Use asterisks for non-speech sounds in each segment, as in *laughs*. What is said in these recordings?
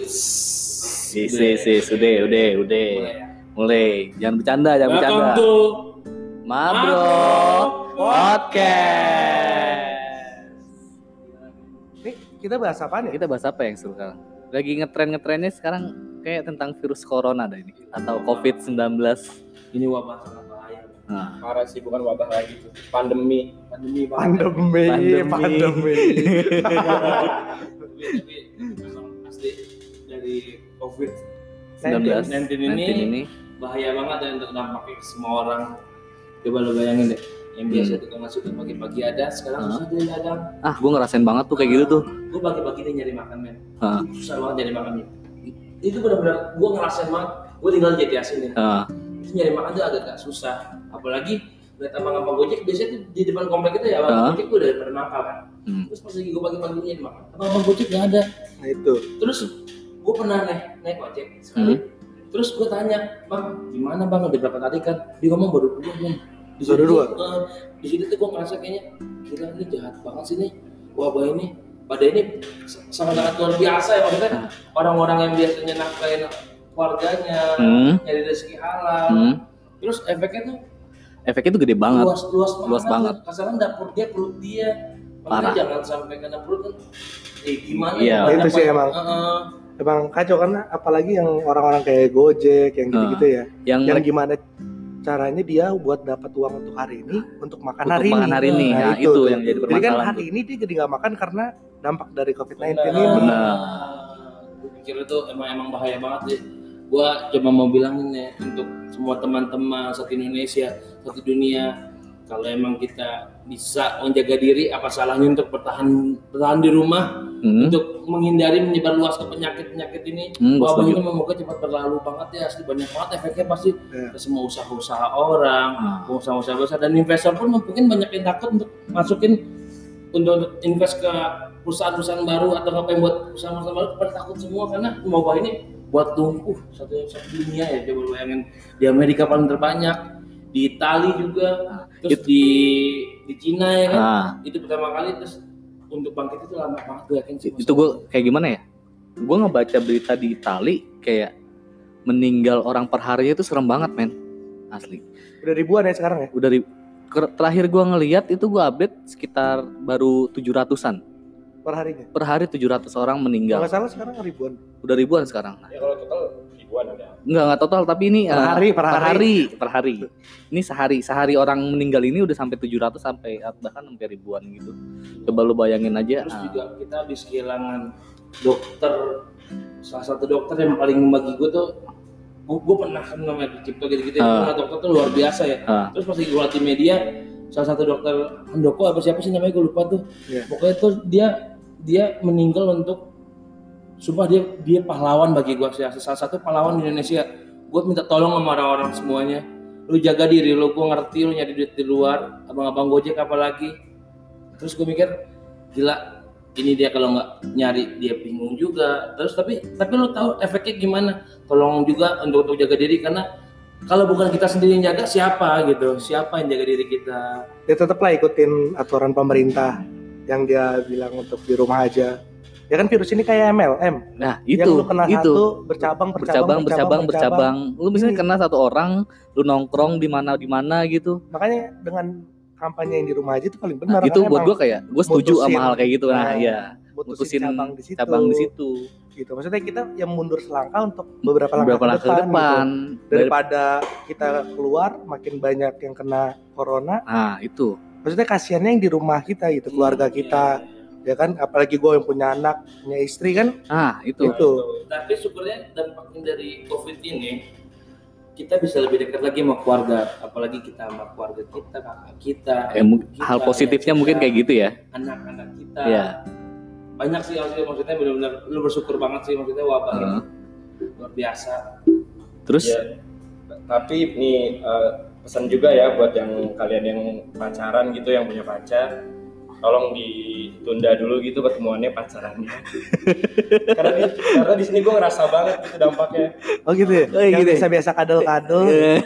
Si, si, si, sudah, udah, udah. Mulai. Jangan bercanda, jangan bercanda. To Mabro Podcast. Nih, kita bahas apa nih? Kita bahas apa yang seru sekarang? Lagi ngetren-ngetrennya sekarang kayak tentang virus corona ada ini atau COVID-19. ini wabah sangat bahaya. Nah, parah sih bukan wabah lagi tuh pandemi Pandemi banget. Pandemi, Pandemi. pandemi. *laughs* COVID-19 19 ini, ini bahaya banget dan dampaknya ke semua orang. Coba lo bayangin deh yang hmm. biasa kita masuk dan pagi-pagi ada sekarang susah uh. susah ah gue ngerasain banget tuh kayak gitu tuh. Gue pagi-pagi deh nyari makan men. Uh. susah banget nyari makan itu benar-benar gue ngerasain banget. Gue tinggal di Jatiasi nih uh. itu nyari makan tuh agak susah. Apalagi lihat abang-abang gojek biasanya tuh di depan komplek kita ya abang gojek gue udah pernah makan. hmm. terus pas lagi gue pagi-pagi nyari makan abang-abang gojek gak ada. Nah itu. Terus gue pernah naik naik ojek sekali terus gue tanya bang gimana bang udah berapa tadi kan dia ngomong baru dua bang di Baru situ, dua? eh, di situ tuh gue ngerasa kayaknya gila ini jahat banget sih nih wabah ini pada ini sangat-sangat luar biasa ya maksudnya orang-orang yang biasanya nafkahin keluarganya Hmm. nyari rezeki halal Hmm. terus efeknya tuh Efeknya tuh gede banget. luas luas banget Luas banget. kasaran dapur dia perut dia Parah. Makanya jangan sampai kena perut kan eh gimana Iya. ya Itu sih emang. Heeh. Emang kacau karena apalagi yang orang-orang kayak Gojek yang gitu-gitu ya. Yang Yang gimana caranya dia buat dapat uang untuk hari ini untuk makan Untuk hari makan ini. hari ini. Nah, itu tuh. yang jadi Jadi kan permasalahan hari ini dia jadi nggak makan karena dampak dari COVID-19 Benar. ini. Benar. Gue pikir itu emang emang bahaya banget sih. Gua coba mau bilangin ya untuk semua teman-teman satu Indonesia, satu dunia, kalau emang kita bisa menjaga diri, apa salahnya untuk bertahan bertahan di rumah Hmm. untuk menghindari menyebar luas ke penyakit-penyakit ini. Hmm, Wabah ini semoga cepat berlalu banget ya, asli banyak banget efeknya pasti Iya. ke semua usaha-usaha orang, Ah. usaha-usaha besar dan investor pun mungkin banyak yang takut untuk masukin untuk, invest ke perusahaan-perusahaan baru atau apa yang buat perusahaan-perusahaan baru pada takut semua karena wabah ini buat lumpuh satu satu dunia ya coba bayangin di Amerika paling terbanyak di Itali juga terus It- di di Cina ya kan Ah, itu pertama kali terus untuk bangkit itu lama banget gue yakin sih itu gue kayak gimana ya? Gue ngebaca berita di Itali kayak meninggal orang per harinya itu serem banget men. Asli. Udah ribuan ya sekarang ya. Udah ri- ker- terakhir gue ngeliat itu gue update sekitar baru 700-an. Per harinya. Per hari 700 orang Kalau meninggal. nggak salah sekarang ribuan. Udah ribuan sekarang. ya kalau total ribuan ada Enggak, enggak total, tapi ini Per eh, hari, per hari. hari, per hari. Ini sehari, sehari orang meninggal ini udah sampai 700 sampai bahkan sampai ribuan gitu. Coba lu bayangin aja. terus ah, juga kita habis kehilangan dokter salah satu dokter yang paling membagi gue tuh gue, pernah kan namanya Cipto gitu-gitu ya Ah. Pernah dokter tuh luar biasa ya ah, terus pas gue di media salah satu dokter Handoko apa siapa sih namanya gue lupa tuh Iya. pokoknya tuh dia dia meninggal untuk sumpah dia dia pahlawan bagi gue salah satu pahlawan di Indonesia. Gue minta tolong sama orang-orang semuanya. Lu jaga diri lu gue ngerti lu nyari duit di luar abang-abang gojek apalagi. Terus gue mikir gila ini dia kalau nggak nyari dia bingung juga. Terus tapi tapi lu tahu efeknya gimana? Tolong juga untuk untuk jaga diri karena kalau bukan kita sendiri yang jaga siapa gitu? Siapa yang jaga diri kita? Dia tetap lah ikutin aturan pemerintah yang dia bilang untuk di rumah aja. Ya kan virus ini kayak MLM. Nah, yang itu, lu kena itu. satu bercabang bercabang, bercabang, bercabang. Lu misalnya kena satu orang, lu nongkrong di mana di mana gitu. Makanya dengan kampanye yang di rumah aja itu paling Nah, benar. itu karena buat gua kayak gue setuju sama hal kayak gitu. Nah, Nah, iya. mutusin, Mutusin cabang di situ. cabang di situ. Gitu. Maksudnya kita yang mundur selangkah untuk beberapa langkah, Beberapa langkah ke gitu. depan. Dari, Daripada kita keluar makin banyak yang kena corona, nah, itu. maksudnya kasihannya yang di rumah kita gitu, keluarga Iya, kita, ya kan? Apalagi gue yang punya anak punya istri kan? Ah, itu. itu. Tapi syukurnya dampaknya dari covid ini kita bisa lebih dekat lagi sama keluarga. Apalagi kita sama keluarga kita kakak kita Eh, kita, hal positifnya kita, mungkin kayak gitu ya. anak-anak kita. Iya. banyak sih maksudnya maksudnya benar-benar lu bersyukur banget sih maksudnya wabah ini. Heeh. luar biasa. Terus? Ya tapi nih eh, pesan juga ya buat yang kalian yang pacaran gitu yang punya pacar tolong ditunda dulu gitu pertemuannya pacarannya *laughs* karena di, karena di sini gue ngerasa banget gitu dampaknya oh gitu ya Oh, yang gitu ya? biasa biasa kadal *laughs* kadal Eh,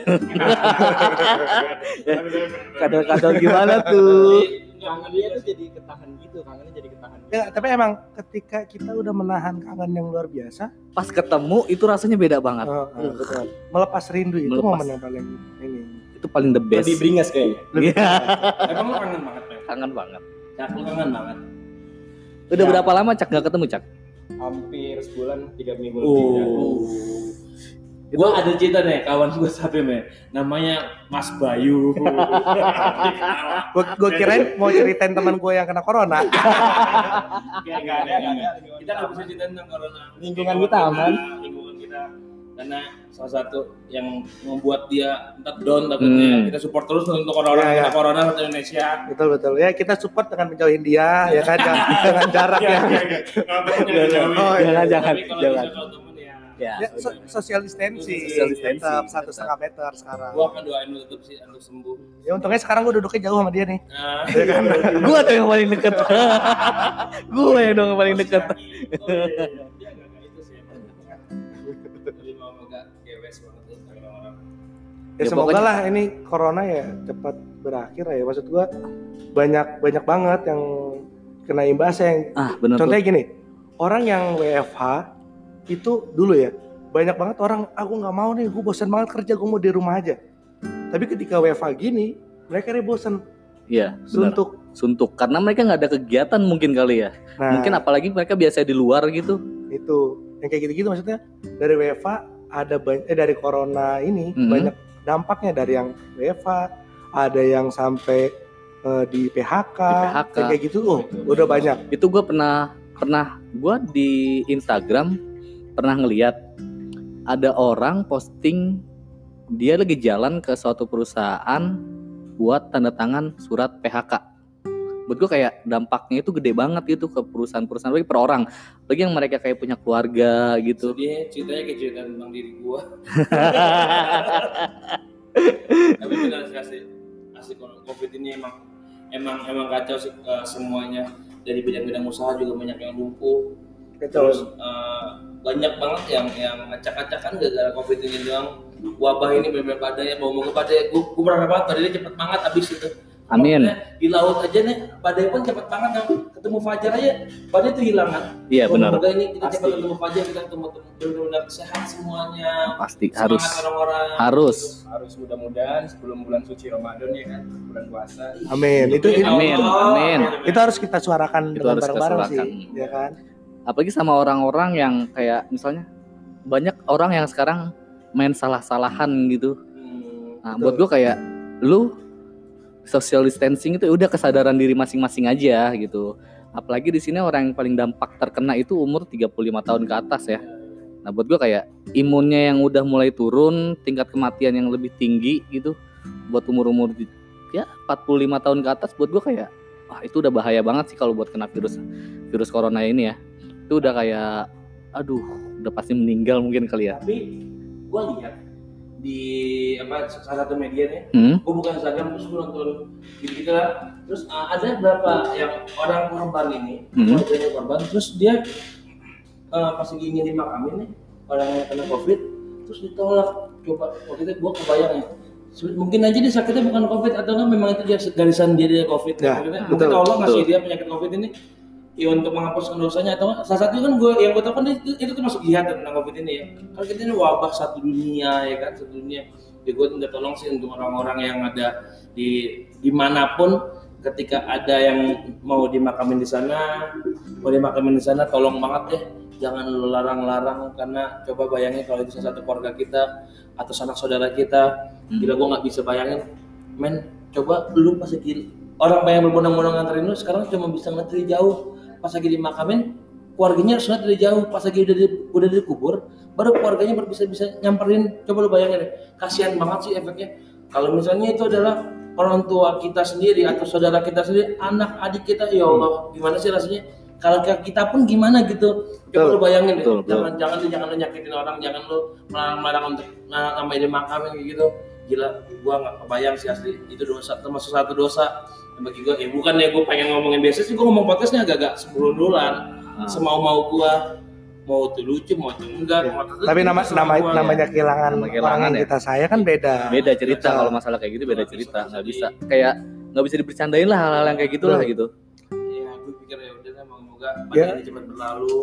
kadal-kadal gimana tuh? Kangennya tuh jadi ketahan gitu kangennya jadi ketahan gitu. Ya, tapi emang ketika kita udah menahan kangen yang luar biasa, Pas ketemu itu rasanya beda banget. eh, betul. melepas rindu itu Melepas. momen yang paling ini. Itu paling the best. lebih beringas kayaknya Iya, Emang lu kangen banget, kangen banget. Cak, lu kangen banget. Udah Ya. berapa lama Cak nggak ketemu Cak? hampir sebulan tiga minggu lebih ya. Itu Gua ada cerita nih, kawan gue satu nih. Namanya Mas Bayu. Gue gue kirain mau ceritain teman gue yang kena corona. Enggak, enggak, enggak, enggak. Kita nggak bisa cerita tentang corona. Lingkungan Lingkungan kita aman. Karena salah satu yang membuat dia entah down takutnya. Hmm. Kita support terus untuk orang-orang iya. kena corona di Indonesia. betul betul. Ya kita support dengan menjauhin dia, ya kan *laughs* jangan, dengan jarak ya. iya, iya. Kalau temennya dijauhin. Oh. Jangan, jangan, Tapi jangan. ya. Ya, Ya, so- social distancing, Social distancing. tetap satu setengah meter sekarang. Gua akan doain lu tetap sih untuk sembuh. Ya untungnya sekarang gue duduknya jauh sama dia nih. Nah, gua tuh yang paling deket. *laughs* gua yang dong yang paling deket. Oh, iya, iya. Ya. Ya, semoga pokoknya- lah ini corona ya cepat berakhir ya. Maksud gua banyak banyak banget yang kena imbasnya yang Ah, bener tuh. contohnya gini, orang yang WFH itu dulu ya banyak banget orang aku nggak mau nih, gue bosan banget kerja, gue mau di rumah aja. Tapi ketika WFH gini, mereka dia bosan Iya, suntuk. Suntuk karena mereka nggak ada kegiatan mungkin kali ya. Nah, Mungkin apalagi mereka biasa di luar gitu. itu yang kayak gitu-gitu maksudnya dari WFH ada banyak eh dari corona ini Mhm. banyak dampaknya dari yang WFH ada yang sampai eh, di PHK, Di PHK. kayak gitu oh udah banyak Itu gua pernah pernah gua di Instagram pernah ngeliat ada orang posting dia lagi jalan ke suatu perusahaan buat tanda tangan surat PHK. Buat gue kayak dampaknya itu gede banget gitu ke perusahaan-perusahaan lagi per orang. Lagi yang mereka kayak punya keluarga gitu. Dia ceritanya kayak cerita tentang diri gua. *laughs* Tapi benar sih kalau covid ini emang emang emang kacau sih eh, semuanya dari bidang-bidang usaha juga banyak yang lumpuh. Terus eh, banyak banget yang yang acak-acakan gara-gara covid ini doang. Wabah ini benar-benar badai, mau mau ke badai, gua, gua berharap banget badainya cepet banget habis itu. Amin. Maksudnya, Di laut aja nih, badai pun cepet banget kan. Ketemu fajar aja, badai itu hilang kan. Iya benar. Semoga ini kita cepat Pasti. ketemu Fajar, kita ketemu benar-benar sehat semuanya. Pasti Semangat harus orang-orang. harus. harus mudah-mudahan sebelum bulan suci Ramadan ya kan bulan puasa amin itu itu, Amin, amin. itu harus kita suarakan Itu dengan bareng-bareng sih ya kan apalagi sama orang-orang yang kayak misalnya banyak orang yang sekarang main salah-salahan gitu. Hmm, Nah, Betul. buat gue kayak lu social distancing itu udah kesadaran diri masing-masing aja gitu. Apalagi di sini orang yang paling dampak terkena itu umur 35 tahun ke atas ya. Nah, buat gue kayak imunnya yang udah mulai turun, tingkat kematian yang lebih tinggi gitu buat umur-umur ya 45 tahun ke atas buat gue kayak wah itu udah bahaya banget sih kalau buat kena virus virus corona ini ya. Itu udah kayak aduh, udah pasti meninggal mungkin kali ya. Tapi gua lihat di apa salah satu media nih, Hmm? gua bukan Instagram terus gua nonton gitu lah. Terus uh, ada berapa yang orang korban ini, Hmm. keluarganya korban, terus dia uh, pas lagi ingin dimakamin nih orang yang kena covid, terus ditolak. Coba waktu itu gua kebayang ya. Mungkin aja dia sakitnya bukan covid atau enggak memang itu dia garisan dia dia covid. Ya, Maksudnya, betul, mungkin Allah ngasih betul. dia penyakit covid ini ya untuk menghapuskan dosanya atau salah satu kan gue yang gue tahu kan itu, itu termasuk jihad tentang covid ini ya. Kalau kita ini wabah satu dunia ya kan satu dunia. Ya gue minta tolong sih untuk orang-orang yang ada di di mana pun ketika ada yang mau dimakamin di sana mau dimakamin di sana tolong banget deh. Jangan larang-larang karena coba bayangin kalau itu salah satu keluarga kita atau sanak saudara kita. Hmm. gila gue nggak bisa bayangin. Men coba lu pas orang pengen berbondong-bondong nganterin lu sekarang cuma bisa nganterin jauh pas lagi dimakamin keluarganya harus nganterin jauh. Pas lagi udah di, udah dikubur baru keluarganya baru bisa bisa nyamperin. Coba lu bayangin kasihan banget sih efeknya. Kalau misalnya itu adalah orang tua kita sendiri atau saudara kita sendiri anak adik kita ya Allah gimana sih rasanya? Kalau kita pun gimana gitu? Coba Betul. lu bayangin deh Betul, betul. jangan jangan lu jangan lu nyakitin orang jangan lu melarang-larang untuk nah, sampai dimakamin kayak gitu. Gila gua nggak kebayang sih asli itu dosa termasuk satu dosa bagi gua ya bukan ya gua pengen ngomongin biasa sih gua ngomong podcastnya agak-agak sebelum-bulan Ah. semau mau gua mau itu lucu mau itu enggak Ya. mau itu tapi nama nama gua. namanya kehilangan Nama kehilangan ya. kita sayang kan beda beda cerita kalau masalah kayak gitu beda cerita bisa nggak di- bisa kayak nggak bisa dibercandain lah hal-hal yang kayak gitulah Betul. gitu ya gue pikir ya udah semoga Ya. pandemi cepat berlalu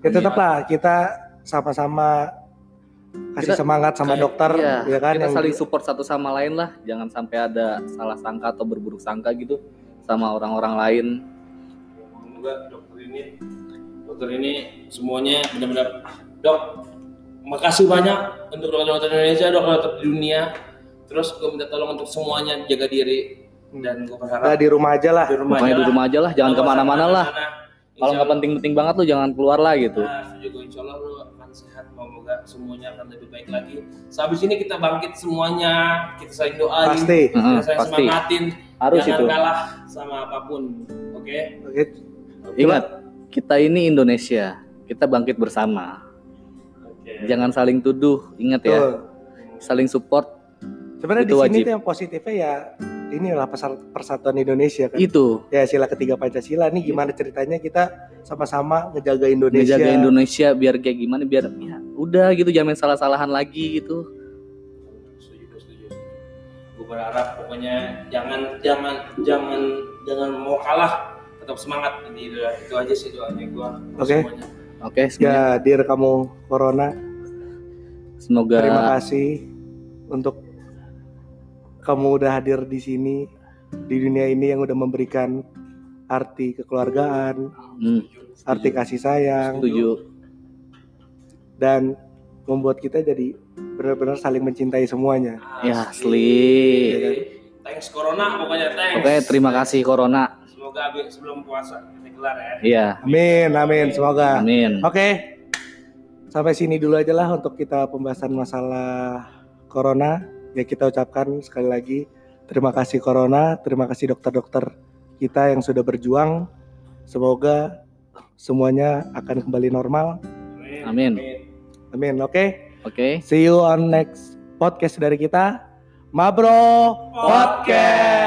Ya tetaplah kita sama-sama kasih Kita- semangat sama kayak- dokter Iya, ya kan kita yang saling support satu sama lain lah. Jangan sampai ada salah sangka atau berburuk sangka gitu sama orang-orang lain. Semoga dokter ini dokter ini semuanya benar-benar dok makasih banyak untuk dokter-dokter Indonesia dokter-dokter di dunia. Terus gue minta tolong untuk semuanya jaga diri. Dan gue berharap Nah, di rumah aja lah. di rumah Pokoknya aja di rumah aja lah jangan ke mana-mana lah. sana. Kalau nggak penting-penting banget lu jangan keluar lah gitu Nah, setuju gue. Insya Allah lu akan sehat. Semoga semuanya akan lebih baik lagi. Sehabis ini kita bangkit semuanya. Kita saling doain. Pasti. Kita Heeh, saling pasti semangatin. harus Jangan itu kalah sama apa pun. Oke? Oke. ingat kita ini Indonesia kita bangkit bersama Oke. jangan saling tuduh ingat ya Tuh. saling support Sebenarnya di Itu sini wajib. tuh yang positifnya ya inilah pesal- persatuan Indonesia kan. itu Ya sila ketiga Pancasila nih gimana ceritanya kita sama-sama ngejaga Indonesia. menjaga Indonesia biar kayak gimana biar ya udah gitu jangan salah-salahan lagi gitu Setuju, gue setuju. Gue berharap pokoknya jangan jangan jangan jangan mau kalah. Tetap semangat. Ini itu aja sih doanya gue. Oke. oke semuanya Ya, dir kamu Corona, semoga terima kasih untuk kamu udah hadir di sini di dunia ini yang udah memberikan arti kekeluargaan, Hmm, arti kasih sayang. Setuju. Dan membuat kita jadi benar-benar saling mencintai semuanya. ya asli. Thanks Corona. Pokoknya thanks. oke terima kasih Corona. Semoga sebelum puasa kita gelar ya. iya. Amin, amin, semoga. amin. Oke, sampai sini dulu aja lah untuk kita pembahasan masalah corona. Ya kita ucapkan sekali lagi terima kasih corona, terima kasih dokter-dokter kita yang sudah berjuang. Semoga semuanya akan kembali normal. Amin. Amin. Oke, oke see you on next podcast dari kita. Mabro Podcast.